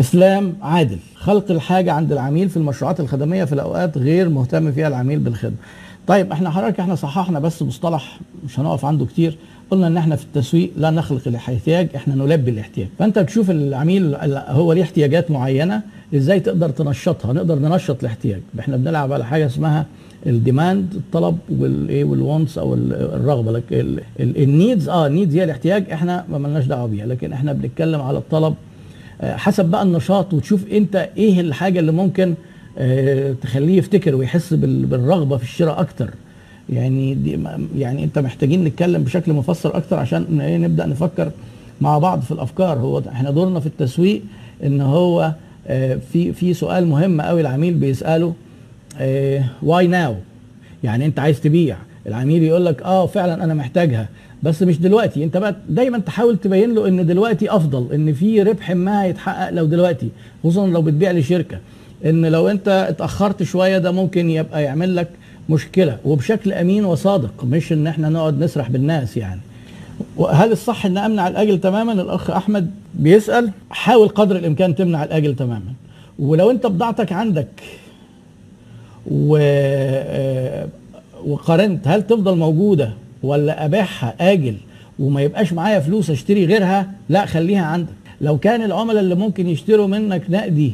إسلام عادل. خلق الحاجة عند العميل في المشروعات الخدمية في الأوقات غير مهتم فيها العميل بالخدمة. طيب إحنا حضرتك إحنا صححنا بس مصطلح مش هنقف عنده كتير. قلنا إن إحنا في التسويق لا نخلق الاحتياج إحنا نلبي الاحتياج. فأنت تشوف العميل هو ليه احتياجات معينة إزاي تقدر تنشطها؟ نقدر ننشط الاحتياج. إحنا بنلعب على حاجة اسمها ال demand الطلب والايه وال wants أو الرغبة. لك ال needs آه ال needs هي الاحتياج إحنا ما لناش دعوة بيها. لكن إحنا بنتكلم على الطلب حسب بقى النشاط وتشوف انت إيه الحاجة اللي ممكن تخليه يفتكر ويحس بالرغبة في الشراء أكتر. يعني دي يعني انت محتاجين نتكلم بشكل مفسر أكتر عشان نبدأ نفكر مع بعض في الأفكار. هو إحنا دورنا في التسويق ان هو في في سؤال مهم قوي العميل بيسأله واي ناو يعني انت عايز تبيع. العميل يقول لك آه فعلا أنا محتاجها. بس مش دلوقتي. أنت بقى دايما تحاول تبين له إن دلوقتي أفضل إن في ربح ما هيتحقق لو دلوقتي خصوصا لو بتبيع لشركة. إن لو أنت اتأخرت شوية ده ممكن يبقى يعمل لك مشكلة. وبشكل أمين وصادق مش إن إحنا نقعد نسرح بالناس يعني. وهل الصح إن أمنع الأجل تماما؟ الأخ أحمد بيسأل. حاول قدر الإمكان تمنع الأجل تماما. ولو أنت بضاعتك عندك و وقارنت هل تفضل موجودة ولا أبيعها آجل وما يبقاش معايا فلوس أشتري غيرها؟ لا خليها عندك. لو كان العملاء اللي ممكن يشتروا منك نقدي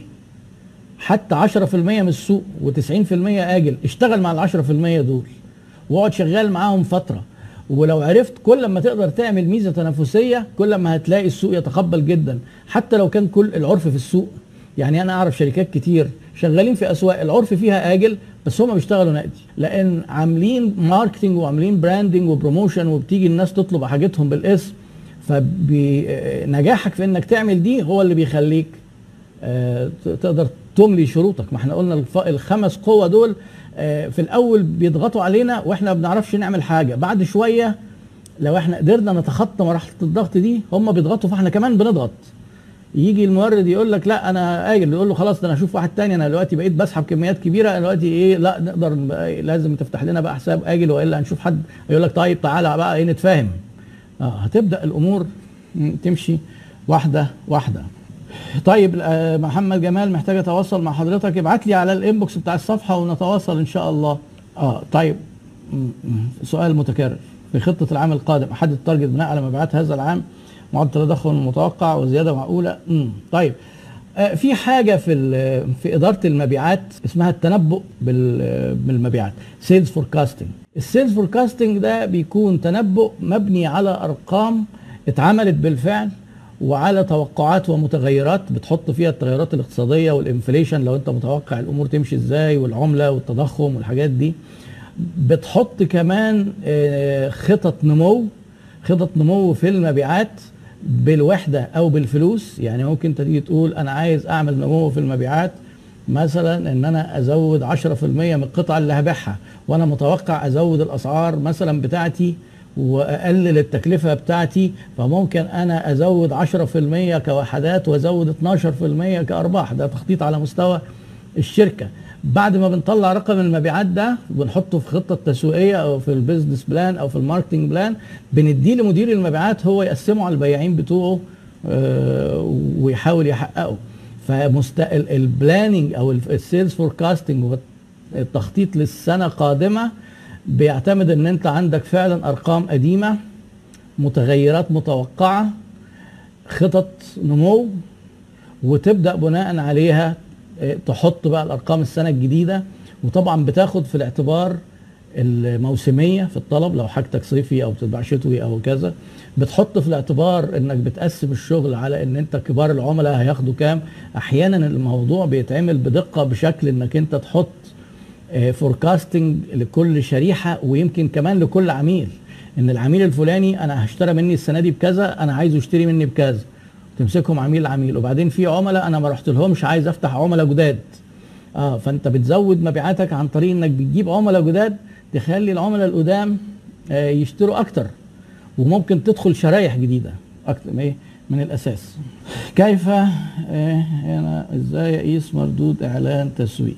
حتى 10% من السوق و90% آجل اشتغل مع ال 10% دول واقعد شغال معاهم فترة. ولو عرفت كل ما تقدر تعمل ميزة تنافسية كل ما هتلاقي السوق يتقبل جدا. حتى لو كان كل العرف في السوق. يعني أنا أعرف شركات كتير شغالين في أسواق العرف فيها آجل بس هم بيشتغلوا نقدي. لأن عاملين marketing وعاملين branding و promotion وبتيجي الناس تطلب حاجتهم بالاسم فنجاحك في إنك تعمل دي هو اللي بيخليك تقدر تملي شروطك. ما إحنا قلنا الخمس قوة دول في الأول بيضغطوا علينا وإحنا ما بنعرفش نعمل حاجة. بعد شوية لو إحنا قدرنا نتخطى مرحلة الضغط دي هم بيضغطوا فإحنا كمان بنضغط. يجي المورد يقول لك لا أنا أجل يقول له خلاص ده أنا أشوف واحد تاني. أنا دلوقتي بقيت بسحب كميات كبيرة. دلوقتي إيه لا نقدر لازم تفتح لنا بقى حساب أجل وإلا هنشوف حد يقول لك طيب تعالى بقى إيه نتفاهم. آه هتبدأ الأمور تمشي واحدة واحدة. طيب محمد جمال محتاج اتواصل مع حضرتك. ابعت لي على ال inbox بتاع الصفحة ونتواصل إن شاء الله. آه طيب. سؤال متكرر. في خطة العام القادم أحدد ال target بناء على مبيعات هذا العام. معدل التضخم المتوقع وزيادة معقولة. امم طيب. آه في حاجة في في إدارة المبيعات اسمها التنبؤ بالمبيعات sales forecasting ال sales forecasting ده بيكون تنبؤ مبني على أرقام اتعملت بالفعل وعلى توقعات ومتغيرات بتحط فيها التغيرات الاقتصادية وال inflation لو انت متوقع الأمور تمشي إزاي والعملة والتضخم والحاجات دي. بتحط كمان خطط نمو خطط نمو في المبيعات بالوحدة أو بالفلوس يعني ممكن تيجي تقول أنا عايز أعمل نمو في المبيعات مثلا إن أنا أزود 10% من القطع اللي هبيعها وأنا متوقع أزود الأسعار مثلا بتاعتي وأقلل التكلفة بتاعتي فممكن أنا أزود 10% كوحدات وأزود 12% كأرباح. ده تخطيط على مستوى الشركة. بعد ما بنطلع رقم المبيعات ده بنحطه في خطة تسويقية أو في ال business plan أو في ال marketing plan بنديه لمدير المبيعات هو يقسمه على البياعين بتوعه آه ويحاول يحققه. فال planning أو ال sales forecasting والتخطيط للسنة القادمه بيعتمد إن أنت عندك فعلا أرقام قديمة متغيرات متوقعة خطط نمو وتبدأ بناء عليها تحط بقى الأرقام السنة الجديدة. وطبعا بتاخد في الاعتبار الموسمية في الطلب لو حاجتك صيفي أو بتتباع شتوي أو كذا بتحط في الاعتبار إنك بتقسم الشغل على إن أنت كبار العملاء هياخدوا كام. أحيانا الموضوع بيتعمل بدقة بشكل إنك أنت تحط فوركاستنج لكل شريحة ويمكن كمان لكل عميل. إن العميل الفلاني أنا هشتري مني السنة دي بكذا أنا عايزه يشتري مني بكذا. تمسكهم عميل عميل وبعدين في عملاء أنا ما رحت لهمش عايز أفتح عملاء جداد. آه فأنت بتزود مبيعاتك عن طريق إنك بتجيب عملاء جداد تخلي العملاء القدام آه يشتروا أكتر. وممكن تدخل شرايح جديدة أكتر إيه؟ من الأساس. كيف؟ آه هنا إزاي اقيس مردود إعلان تسويقي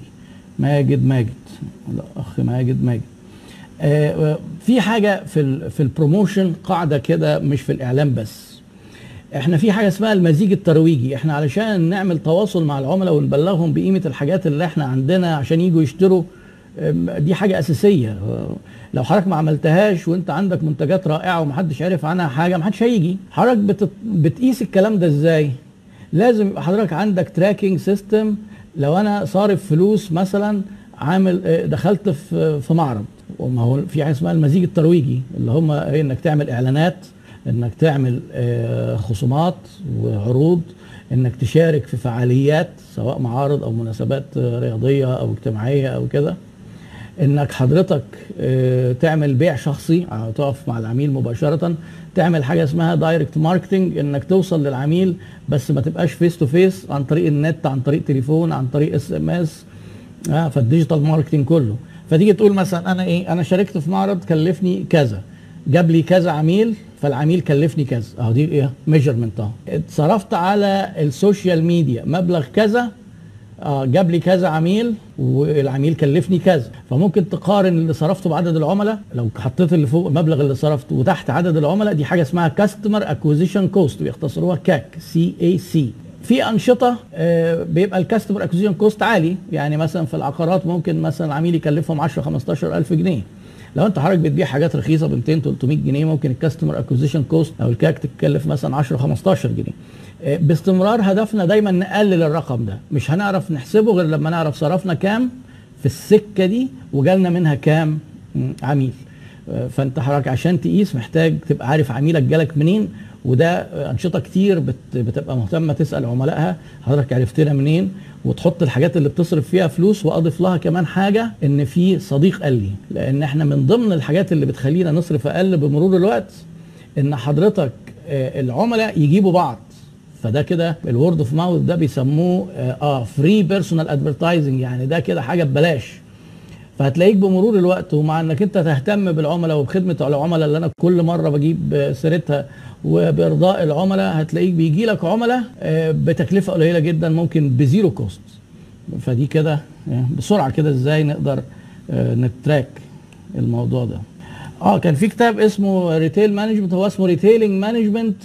ماجد ماجد. الاخ ماجد ماجد. آه في حاجة في في البروموشن قاعدة كده مش في الإعلام بس. إحنا في حاجة اسمها المزيج الترويجي. إحنا علشان نعمل تواصل مع العملاء ونبلغهم بقيمة الحاجات اللي إحنا عندنا عشان يجوا يشتروا دي حاجة أساسية. لو حضرتك ما عملتهاش وانت عندك منتجات رائعة ومحدش عارف عنها حاجة محدش هيجي. حضرتك بت... بتقيس الكلام ده إزاي؟ لازم يبقى حضرتك عندك tracking system لو أنا صارف فلوس مثلا عامل آه، دخلت في في معرض وما هو في حاجة اسمها المزيج الترويجي اللي هم إنك تعمل إعلانات. إنك تعمل آه، خصومات وعروض إنك تشارك في فعاليات سواء معارض أو مناسبات رياضية أو اجتماعية أو كده. إنك حضرتك آه، تعمل بيع شخصي تقف مع العميل مباشرة. تعمل حاجة اسمها direct marketing إنك توصل للعميل بس ما تبقاش face to face عن طريق النت عن طريق تليفون عن طريق SMS فال digital marketing كله. فتيجي تقول مثلا أنا إيه؟ أنا شاركت في معرض كلفني كذا. جاب لي كذا عميل فالعميل كلفني كذا. أهو دي إيه؟ measurement أهو. اتصرفت على ال social media مبلغ كذا آه جاب لي كذا عميل والعميل كلفني كذا. فممكن تقارن اللي صرفته بعدد العملاء. لو حطيت اللي فوق المبلغ اللي صرفته وتحت عدد العملاء دي حاجة اسمها customer acquisition cost بيختصروها CAC C A C في أنشطة آه، بيبقى ال customer acquisition cost عالي. يعني مثلا في العقارات ممكن مثلا عميل يكلفهم 10 15 ألف جنيه. لو انت حضرتك بتبيع حاجات رخيصة ب 200 300 جنيه ممكن ال customer acquisition cost أو ال CAC تتكلف مثلا 10 15 جنيه. آه، باستمرار هدفنا دايما نقلل الرقم ده. مش هنعرف نحسبه غير لما نعرف صرفنا كام في السكة دي وجالنا منها كام عميل. فانت حضرتك عشان تقيس محتاج تبقى عارف عميلك جالك منين وده أنشطة كتير بت- بتبقى مهتمة تسأل عملائها حضرتك عرفتنا منين وتحط الحاجات اللي بتصرف فيها فلوس وأضيف لها كمان حاجة إن في صديق قال لي. لأن إحنا من ضمن الحاجات اللي بتخلينا نصرف أقل بمرور الوقت إن حضرتك آه، العملاء يجيبوا بعض. فده كده ال word of mouth ده بيسموه آه free personal advertising يعني ده كده حاجة ببلاش. فهتلاقيك بمرور الوقت ومع انك انت تهتم بالعملاء وبخدمة العملاء اللي أنا كل مرة بجيب سيرتها وبإرضاء العملاء هتلاقيك بيجي لك عملاء آه، بتكلفة قليلة جدا ممكن ب zero cost. فدي كده آه، بسرعة كده إزاي نقدر آه، ن track الموضوع ده. آه كان في كتاب اسمه retail management هو اسمه retailing management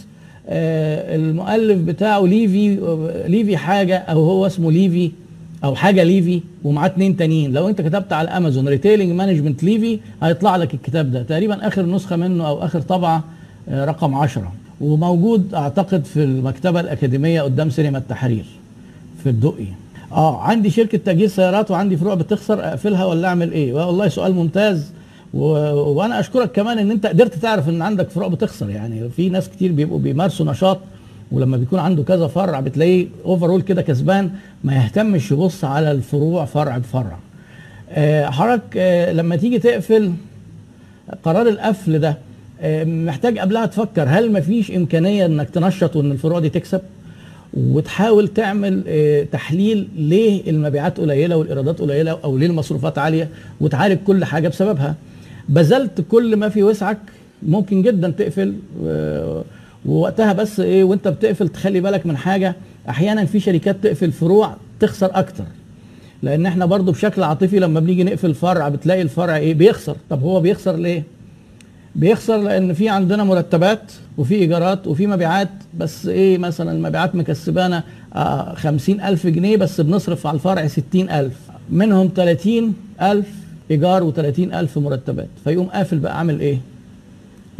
المؤلف بتاعه Levy Levy حاجة أو هو اسمه Levy أو حاجة Levy ومعاه اتنين تانيين. لو أنت كتبت على Amazon retailing management Levy هيطلع لك الكتاب ده. تقريبا آخر نسخة منه أو آخر طبعة آه، رقم 10 وموجود أعتقد في المكتبة الأكاديمية قدام سينما التحرير في الدقي. آه عندي شركة تجهيز سيارات وعندي فروع بتخسر أقفلها ولا أعمل إيه؟ والله سؤال ممتاز. و... وأنا أشكرك كمان إن أنت قدرت تعرف إن عندك فروع بتخسر. يعني في ناس كتير بيبقوا بيمارسوا نشاط ولما بيكون عنده كذا فرع بتلاقيه اوفرول كده كسبان ما يهتمش يبص على الفروع فرع بفرع. آه، حضرتك آه، لما تيجي تقفل قرار القفل ده آه، محتاج قبلها تفكر هل مفيش إمكانية إنك تنشط وإن الفروع دي تكسب؟ وتحاول تعمل تحليل ليه المبيعات قليلة والإيرادات قليلة أو ليه المصروفات عالية وتعالج كل حاجة بسببها. بذلت كل ما في وسعك ممكن جدا تقفل ووقتها بس إيه وانت بتقفل تخلي بالك من حاجة أحيانا في شركات تقفل فروع تخسر أكتر. لأن إحنا برضو بشكل عاطفي لما بنيجي نقفل فرع بتلاقي الفرع إيه بيخسر. طب هو بيخسر ليه؟ بيخسر لأن في عندنا مرتبات وفي إيجارات وفي مبيعات. بس إيه مثلا المبيعات مكسبانا آه خمسين ألف جنيه بس بنصرف على الفرع ستين ألف. منهم تلاتين ألف إيجار وتلاتين ألف مرتبات. فيقوم قافل بقى عامل إيه؟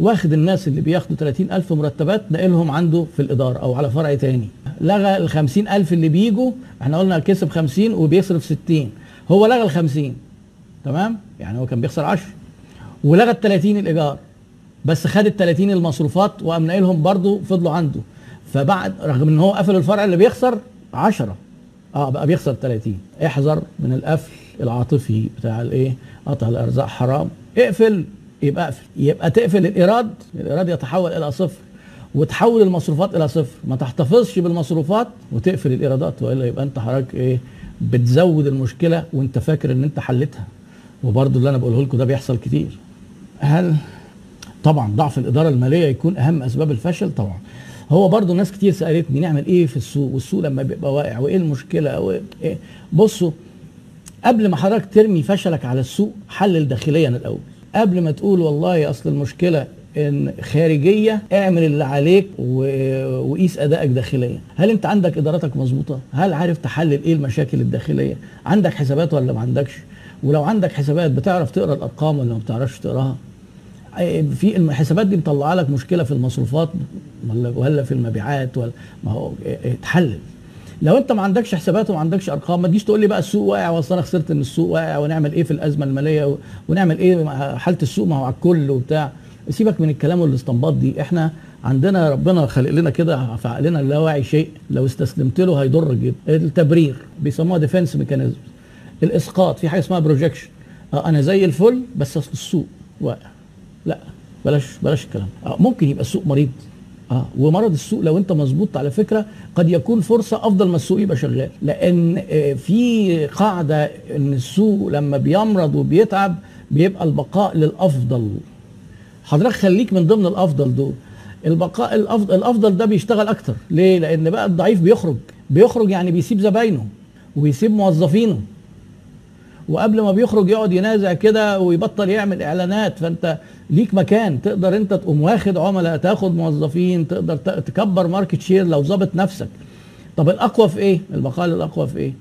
واخد الناس اللي بياخدوا 30 ألف مرتبات نقلهم عنده في الإدارة أو على فرع تاني. لغى ال 50 ألف اللي بيجوا إحنا قلنا كسب 50 وبيصرف 60 هو لغى ال 50 تمام؟ يعني هو كان بيخسر 10 ولغى ال 30 الإيجار بس خد ال 30 المصروفات وقام ناقلهم برضه فضلوا عنده. فبعد رغم إن هو قفل الفرع اللي بيخسر 10 آه بقى بيخسر 30 احذر من القفل العاطفي بتاع الإيه؟ قطع الأرزاق حرام. اقفل. يبقى اقفل يبقى تقفل الإيراد الإيراد يتحول إلى صفر وتحول المصروفات إلى صفر. ما تحتفظش بالمصروفات وتقفل الإيرادات وإلا يبقى أنت حضرتك إيه بتزود المشكلة وأنت فاكر إن أنت حلتها وبرضه اللي أنا بقوله لكم ده بيحصل كتير. هل طبعا ضعف الإدارة المالية يكون أهم أسباب الفشل؟ طبعا. هو برضه ناس كتير سألتني نعمل إيه في السوق؟ والسوق لما بيبقى واقع وإيه المشكلة؟ أو إيه؟ بصوا قبل ما حضرتك ترمي فشلك على السوق حلل داخليا الأول. قبل ما تقول والله أصل المشكلة إن خارجية اعمل اللي عليك وقيس أدائك داخليا. هل أنت عندك ادارتك مظبوطة؟ هل عارف تحلل إيه المشاكل الداخلية؟ عندك حسابات ولا ما عندكش؟ ولو عندك حسابات بتعرف تقرأ الأرقام ولا ما بتعرفش تقراها؟ في الحسابات دي مطلعة لك مشكلة في المصروفات ولا ولا في المبيعات ولا ما هو اتحلل. لو انت ما عندكش حسابات وما عندكش أرقام ما تجيش تقول لي بقى السوق واقع واصل أنا خسرت إن السوق واقع ونعمل إيه في الأزمة المالية ونعمل إيه حالة السوق ما هو على الكل وبتاع. سيبك من الكلام والاستنباط دي إحنا عندنا ربنا خلق لنا كده في عقلنا اللاواعي شيء لو استسلمت له هيضرك جدا. التبرير بيسموها defense mechanism الإسقاط في حاجة اسمها projection آه أنا زي الفل بس السوق واقع. لا بلاش بلاش الكلام. آه ممكن يبقى السوق مريض. آه ومرض السوق لو انت مظبوط على فكرة قد يكون فرصة أفضل ما السوق يبقى شغال. لأن آه في قاعدة إن السوق لما بيمرض وبيتعب بيبقى البقاء للأفضل. حضرتك خليك من ضمن الأفضل دول. البقاء الافضل الأفضل ده بيشتغل أكتر. ليه؟ لأن بقى الضعيف بيخرج. بيخرج يعني بيسيب زباينه وبيسيب موظفينه. وقبل ما بيخرج يقعد ينازع كده ويبطل يعمل إعلانات فأنت ليك مكان. تقدر أنت تقوم واخد عملاء تاخد موظفين تقدر تكبر market share لو ظابط نفسك. طب الأقوى في إيه؟ البقاء الأقوى في إيه؟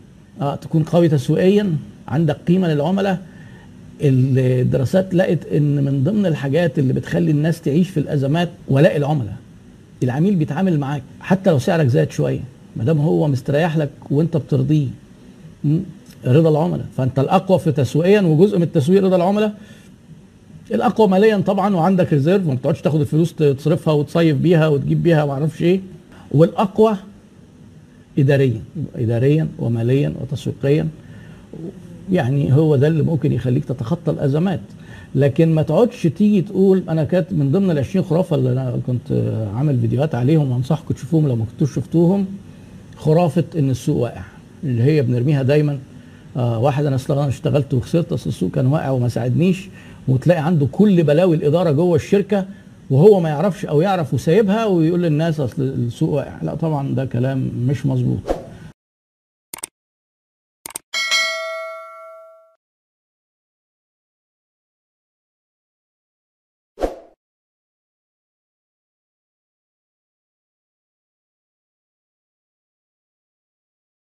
آه تكون قوي تسويقيا عندك قيمة للعملاء. الدراسات لقت إن من ضمن الحاجات اللي بتخلي الناس تعيش في الأزمات ولاء العملاء. العميل بيتعامل معاك حتى لو سعرك زاد شوية. ما دام هو مستريح لك وأنت بترضيه? رضا العملاء. فأنت الأقوى في تسويقيا وجزء من التسويق رضا العملاء. الأقوى ماليا طبعا وعندك ريزيرف وما بتقعدش تاخد الفلوس تصرفها وتصيف بيها وتجيب بيها ما أعرفش إيه. والأقوى اداريا اداريا وماليا وتسويقيا. يعني هو ده اللي ممكن يخليك تتخطى الأزمات. لكن ما تقعدش تيجي تقول أنا كانت من ضمن ال 20 خرافة اللي أنا كنت عامل فيديوهات عليهم وأنصحكم تشوفوهم لو ما كنتوش شفتوهم خرافة إن السوق واقع اللي هي بنرميها دايما آه واحد أنا أصلا أنا اشتغلت وخسرت أصل السوق كان واقع وما ساعدنيش وتلاقي عنده كل بلاوي الإدارة جوه الشركة وهو ما يعرفش أو يعرف وسايبها ويقول للناس أصل السوق واقع. لا طبعا ده كلام مش مظبوط.